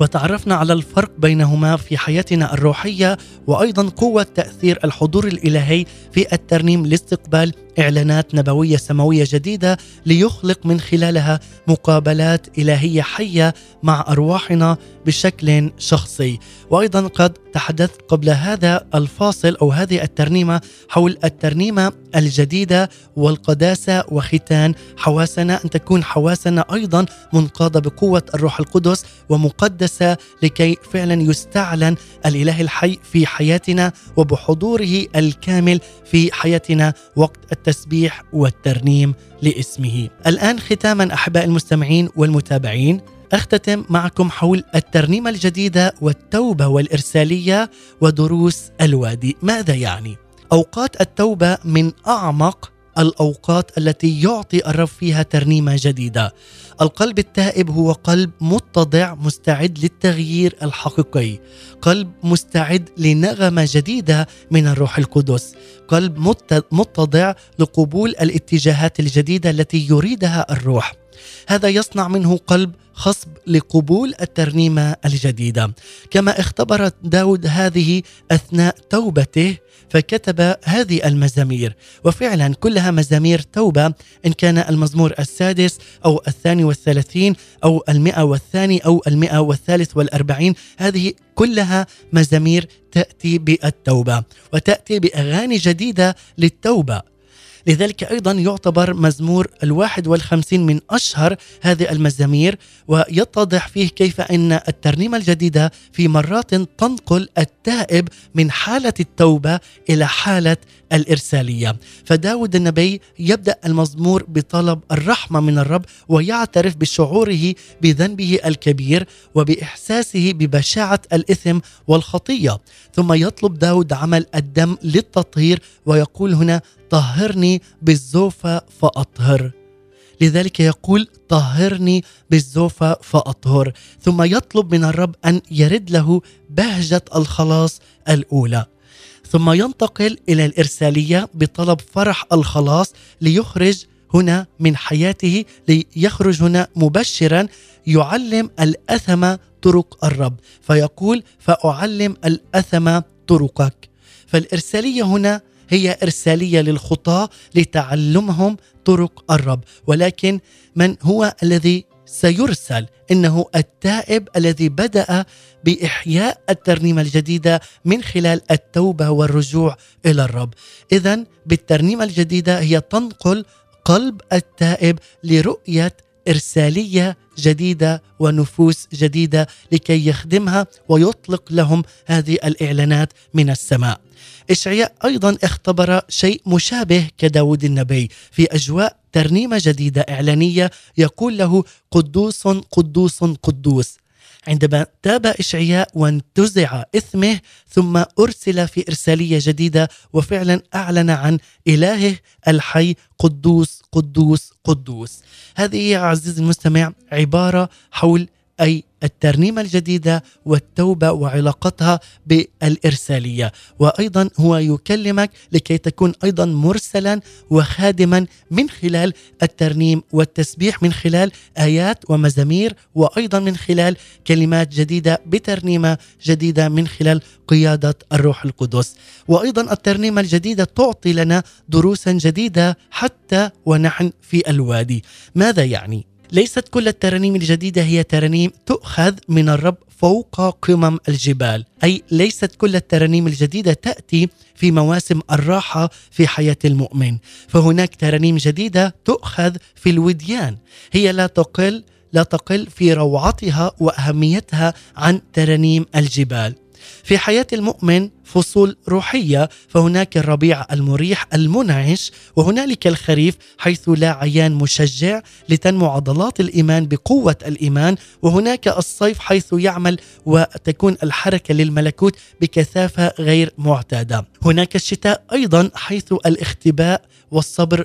S2: وتعرفنا على الفرق بينهما في حياتنا الروحية وأيضا قوة تأثير الحضور الإلهي في الترنيم لاستقبال إعلانات نبوية سماوية جديدة ليخلق من خلالها مقابلات إلهية حية مع أرواحنا بشكل شخصي. وأيضا قد تحدثت قبل هذا الفاصل أو هذه الترنيمة حول الترنيمة الجديدة والقداسة وختان. حواسنا أن تكون حواسنا أيضا منقادة بقوة الروح القدس ومقدسة لكي فعلا يستعلن الإله الحي في حياتنا وبحضوره الكامل في حياتنا وقت التسبيح والترنيم لاسمه. الآن ختاما أحباء المستمعين والمتابعين أختتم معكم حول الترنيمة الجديدة والتوبة والإرسالية ودروس الوادي، ماذا يعني؟ أوقات التوبة من أعمق الأوقات التي يعطي الرب فيها ترنيمة جديدة. القلب التائب هو قلب متضع مستعد للتغيير الحقيقي، قلب مستعد لنغمة جديدة من الروح القدس، قلب مت- متضع لقبول الاتجاهات الجديدة التي يريدها الروح. هذا يصنع منه قلب خصب لقبول الترنيمة الجديدة. كما اختبر داود هذه أثناء توبته فكتب هذه المزامير. وفعلا كلها مزامير توبة إن كان المزمور السادس أو الثاني والثلاثين أو المئة والثاني أو المئة والثالث والأربعين هذه كلها مزامير تأتي بالتوبة. وتأتي بأغاني جديدة للتوبة. لذلك أيضا يعتبر مزمور الواحد والخمسين من أشهر هذه المزامير ويتضح فيه كيف أن الترنيمة الجديدة في مرات تنقل التائب من حالة التوبة إلى حالة الإرسالية. فداود النبي يبدأ المزمور بطلب الرحمة من الرب ويعترف بشعوره بذنبه الكبير وبإحساسه ببشاعة الإثم والخطية. ثم يطلب داود عمل الدم للتطهير ويقول هنا طهرني بالزوفة فأطهر. لذلك يقول طهرني بالزوفة فأطهر. ثم يطلب من الرب أن يرد له بهجة الخلاص الأولى. ثم ينتقل إلى الإرسالية بطلب فرح الخلاص ليخرج هنا من حياته ليخرج هنا مبشرا يعلم الأثم طرق الرب. فيقول فأعلم الأثم طرقك. فالإرسالية هنا هي إرسالية للخطاة لتعلمهم طرق الرب. ولكن من هو الذي سيرسل؟ إنه التائب الذي بدأ بإحياء الترنيمة الجديدة من خلال التوبة والرجوع إلى الرب. اذا بالترنيمة الجديدة هي تنقل قلب التائب لرؤية إرسالية جديدة ونفوس جديدة لكي يخدمها ويطلق لهم هذه الإعلانات من السماء. إشعياء أيضا اختبر شيء مشابه كداود النبي في أجواء ترنيمة جديدة إعلانية يقول له قدوس قدوس قدوس عندما تاب إشعياء وانتزع إثمه ثم أرسل في إرسالية جديدة وفعلا أعلن عن إلهه الحي قدوس قدوس قدوس. هذه عزيزي المستمع عبارة حول أي الترنيمة الجديدة والتوبة وعلاقتها بالإرسالية. وأيضا هو يكلمك لكي تكون أيضا مرسلا وخادما من خلال الترنيم والتسبيح من خلال آيات ومزامير وأيضا من خلال كلمات جديدة بترنيمة جديدة من خلال قيادة الروح القدس. وأيضا الترنيمة الجديدة تعطي لنا دروسا جديدة حتى ونحن في الوادي. ماذا يعني؟ ليست كل الترانيم الجديدة هي ترانيم تؤخذ من الرب فوق قمم الجبال. أي ليست كل الترانيم الجديدة تأتي في مواسم الراحة في حياة المؤمن. فهناك ترانيم جديدة تؤخذ في الوديان. هي لا تقل لا تقل في روعتها وأهميتها عن ترانيم الجبال. في حياة المؤمن فصول روحية فهناك الربيع المريح المنعش وهنالك الخريف حيث لا عيان مشجع لتنمو عضلات الإيمان بقوة الإيمان وهناك الصيف حيث يعمل وتكون الحركة للملكوت بكثافة غير معتادة. هناك الشتاء أيضا حيث الاختباء والصبر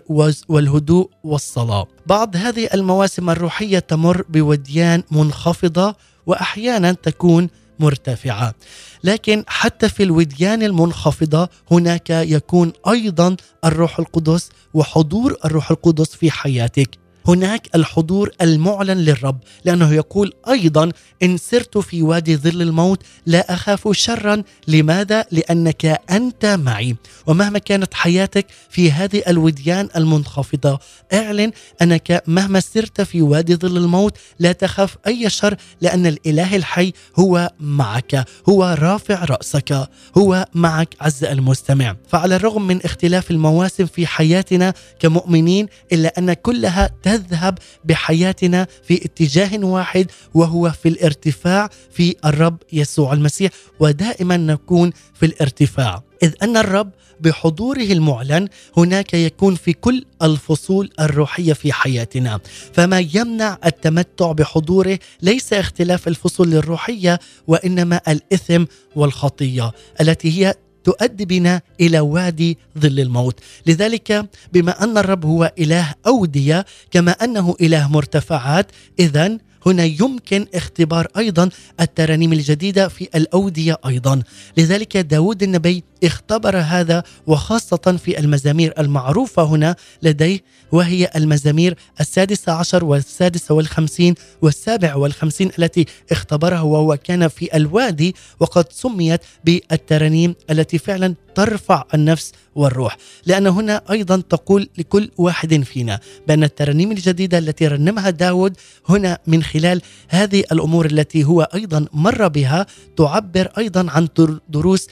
S2: والهدوء والصلاة. بعض هذه المواسم الروحية تمر بوديان منخفضة وأحيانا تكون مرتفعة. لكن حتى في الوديان المنخفضة هناك يكون أيضا الروح القدس وحضور الروح القدس في حياتك. هناك الحضور المعلن للرب لأنه يقول أيضا إن سرت في وادي ظل الموت لا أخاف شرا. لماذا؟ لأنك أنت معي. ومهما كانت حياتك في هذه الوديان المنخفضة اعلن أنك مهما سرت في وادي ظل الموت لا تخاف أي شر لأن الإله الحي هو معك هو رافع رأسك هو معك عز المستمع. فعلى الرغم من اختلاف المواسم في حياتنا كمؤمنين إلا أن كلها تذهب بحياتنا في اتجاه واحد وهو في الارتفاع في الرب يسوع المسيح. ودائما نكون في الارتفاع. إذ أن الرب بحضوره المعلن هناك يكون في كل الفصول الروحية في حياتنا. فما يمنع التمتع بحضوره ليس اختلاف الفصول الروحية وإنما الإثم والخطية التي هي تؤدي بنا إلى وادي ظل الموت. لذلك بما أن الرب هو إله أودية كما أنه إله مرتفعات اذا هنا يمكن اختبار أيضا الترانيم الجديدة في الأودية أيضا. لذلك داود النبي اختبر هذا وخاصة في المزامير المعروفة هنا لديه وهي المزامير السادسة عشر والسادسة والخمسين والسابع والخمسين التي اختبرها وهو كان في الوادي وقد سميت بالترانيم التي فعلا ترفع النفس والروح. لأن هنا أيضا تقول لكل واحد فينا بأن الترانيم الجديدة التي رنمها داود هنا من خلال هذه الأمور التي هو أيضا مر بها تعبر أيضا عن در- دروس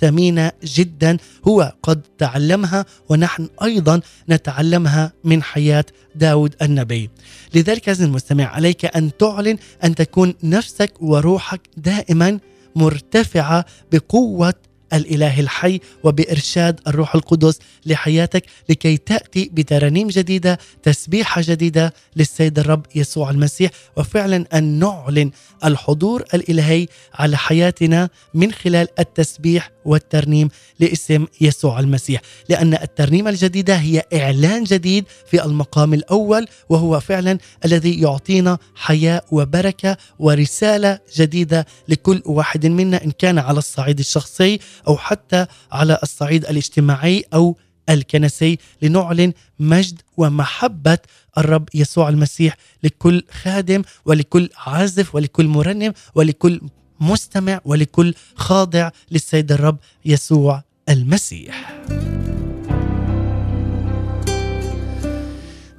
S2: ثمينة جدا هو قد تعلمها ونحن أيضا نتعلمها من حياة داود النبي. لذلك عزيزي المستمع عليك أن تعلن أن تكون نفسك وروحك دائما مرتفعة بقوة الإله الحي وبإرشاد الروح القدس لحياتك لكي تأتي بترانيم جديدة تسبيحة جديدة للسيد الرب يسوع المسيح. وفعلا أن نعلن الحضور الإلهي على حياتنا من خلال التسبيح والترنيم لاسم يسوع المسيح. لأن الترنيمة الجديدة هي إعلان جديد في المقام الأول وهو فعلا الذي يعطينا حياة وبركة ورسالة جديدة لكل واحد منا إن كان على الصعيد الشخصي أو حتى على الصعيد الاجتماعي أو الكنسي لنعلن مجد ومحبة الرب يسوع المسيح لكل خادم ولكل عازف ولكل مرنم ولكل مستمع ولكل خاضع للسيد الرب يسوع المسيح.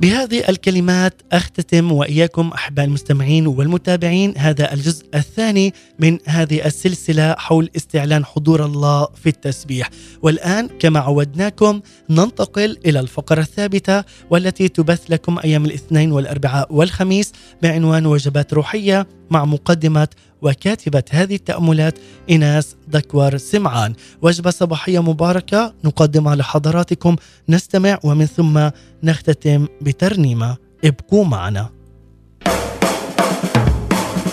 S2: بهذه الكلمات أختتم وإياكم أحباء المستمعين والمتابعين هذا الجزء الثاني من هذه السلسلة حول استعلان حضور الله في التسبيح. والآن كما عودناكم ننتقل إلى الفقرة الثابتة والتي تبث لكم أيام الاثنين والأربعاء والخميس بعنوان وجبات روحية مع مقدمة وكاتبة هذه التأملات ايناس دكور سمعان. وجبه صباحية مباركة نقدمها لحضراتكم. نستمع ومن ثم نختتم بترنيمة. ابقوا معنا.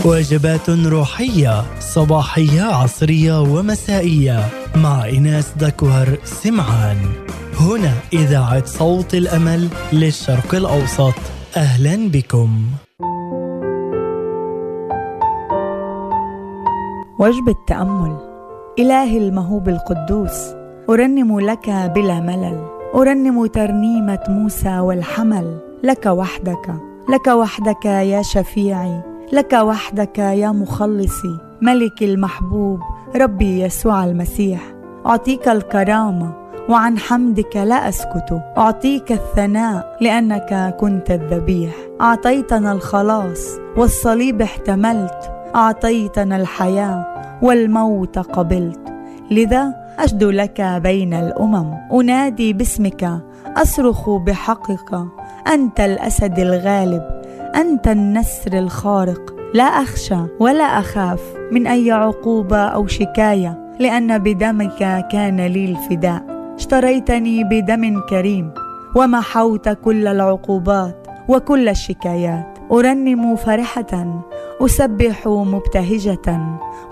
S2: وجبات روحية صباحية عصرية ومسائية مع إناس دكوهر سمعان. هنا إذاعة صوت الأمل للشرق الأوسط. أهلا بكم.
S4: وجبة تأمل إلهي المهوب القدوس أرنم لك بلا ملل. أرنم ترنيمة موسى والحمل. لك وحدك لك وحدك يا شفيعي. لك وحدك يا مخلصي. ملك المحبوب ربي يسوع المسيح. أعطيك الكرامة وعن حمدك لا أسكت. أعطيك الثناء لأنك كنت الذبيح. أعطيتنا الخلاص والصليب احتملت. أعطيتنا الحياة والموت قبلت. لذا أشدو لك بين الأمم. أنادي باسمك أصرخ بحقك. أنت الأسد الغالب أنت النسر الخارق. لا أخشى ولا أخاف من أي عقوبة أو شكاية لأن بدمك كان لي الفداء. اشتريتني بدم كريم ومحوت كل العقوبات وكل الشكايات. أرنم فرحة أسبح مبتهجة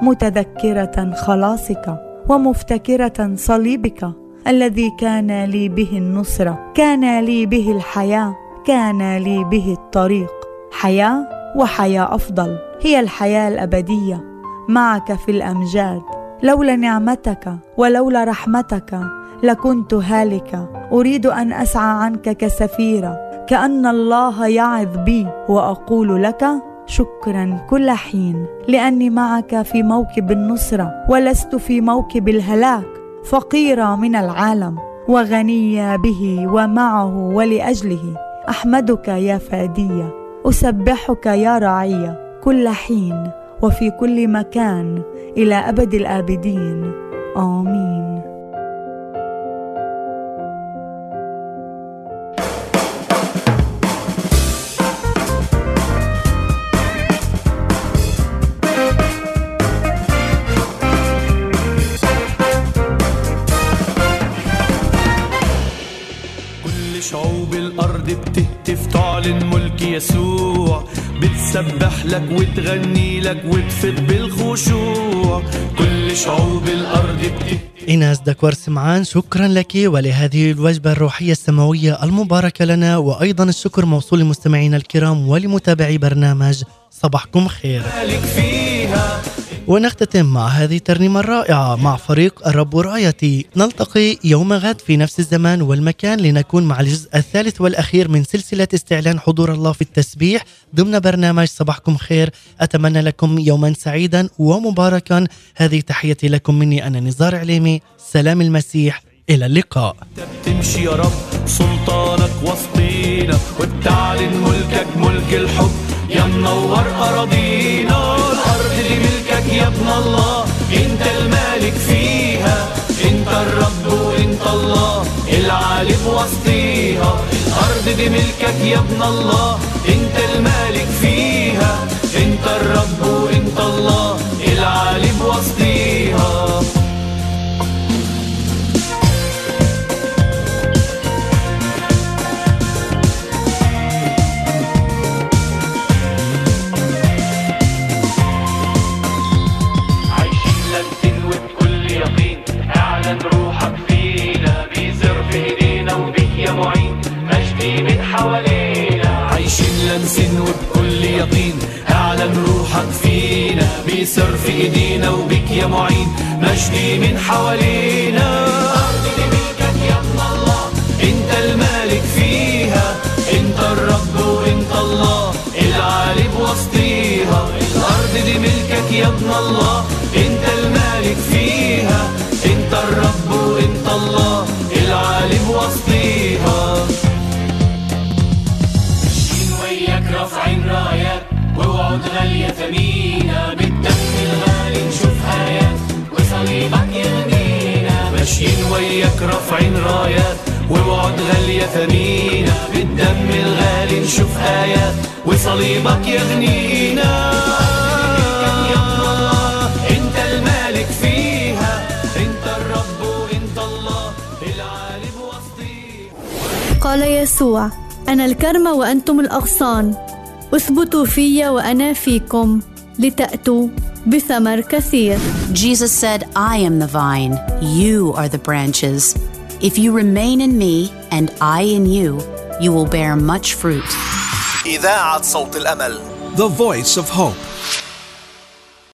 S4: متذكرة خلاصك ومفتكرة صليبك. الذي كان لي به النصرة كان لي به الحياة كان لي به الطريق. حياة وحياة أفضل هي الحياة الأبدية. معك في الأمجاد لولا نعمتك ولولا رحمتك لكنت هالكة أريد أن أسعى عنك كسفيرة كأن الله يعظ بي وأقول لك شكرا كل حين لأني معك في موكب النصرة ولست في موكب الهلاك فقيرة من العالم وغنيه به ومعه ولأجله. أحمدك يا فادية أسبحك يا رعيه كل حين وفي كل مكان إلى أبد
S3: الآبدين. آمين. الأرض بتهتف تعلن ملك يسوع. بتسبح لك وتغني لك وتفت بالخشوع. كل شعوب الأرض بتهتف.
S2: إيناس دكور سمعان شكرا لك. ولهذه الوجبة الروحية السماوية المباركة لنا وأيضا الشكر موصول لمستمعينا الكرام ولمتابعي برنامج صباحكم خير.
S3: فيها
S2: ونختتم مع هذه الترنيمة الرائعة مع فريق الرب رايتي نلتقي يوم غد في نفس الزمان والمكان لنكون مع الجزء الثالث والأخير من سلسلة استعلان حضور الله في التسبيح ضمن برنامج صباحكم خير. أتمنى لكم يوما سعيدا ومباركا. هذه تحيتي لكم مني أنا نزار عليمي. سلام المسيح. إلى اللقاء.
S3: تمشي يا رب سلطانك وسطينا وبتعلن ملكك ملك الحب. يا منور أراضينا الأرض دي ملكك يا ابن الله. أنت المالك فيها أنت الرب وأنت الله. العالي بوسطيها الأرض دي ملكك يا ابن الله. أنت المالك فيها.
S8: الأغصان اثبتوا في وأنا فيكم لتأتوا بثمر كثير
S9: Jesus said, I am the vine, you are the branches. If you remain in me and I in you, you will bear much fruit.
S10: إذاعة صوت الأمل
S11: The Voice of Hope